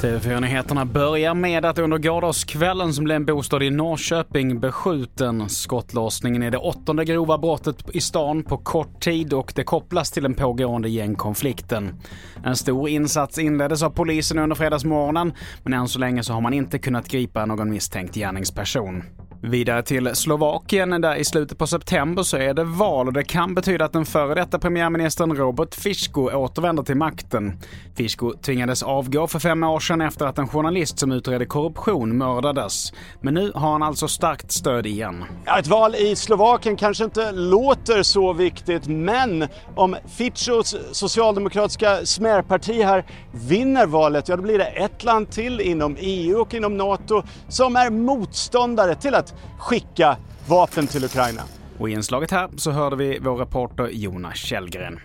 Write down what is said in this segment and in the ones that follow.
TV4-nyheterna börjar med att under gårdagskvällen som blev en bostad i Norrköping beskjuten. Skottlossningen är det åttonde grova brottet i stan på kort tid och det kopplas till den pågående gängkonflikten. En stor insats inleddes av polisen under fredagsmorgonen men än så länge så har man inte kunnat gripa någon misstänkt gärningsperson. Vidare till Slovakien där i slutet på september så är det val och det kan betyda att den före detta premiärministern Robert Fisko återvänder till makten. Fisko tvingades avgå för fem år sedan efter att en journalist som utredde korruption mördades. Men nu har han alltså starkt stöd igen. Ja, ett val i Slovakien kanske inte låter så viktigt, men om Ficos socialdemokratiska smärparti här vinner valet, ja då blir det ett land till inom EU och inom NATO som är motståndare till att skicka vapen till Ukraina. Och i inslaget här så hörde vi vår reporter Jonas Källgren.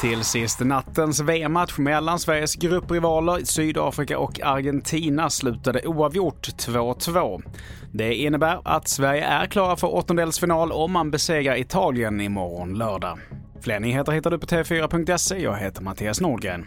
Till sist, nattens VM-match mellan Sveriges grupprivaler Sydafrika och Argentina slutade oavgjort 2-2. Det innebär att Sverige är klara för åttondelsfinal om man besegrar Italien imorgon lördag. Fler nyheter hittar du på tv4.se. Jag heter Mattias Nordgren.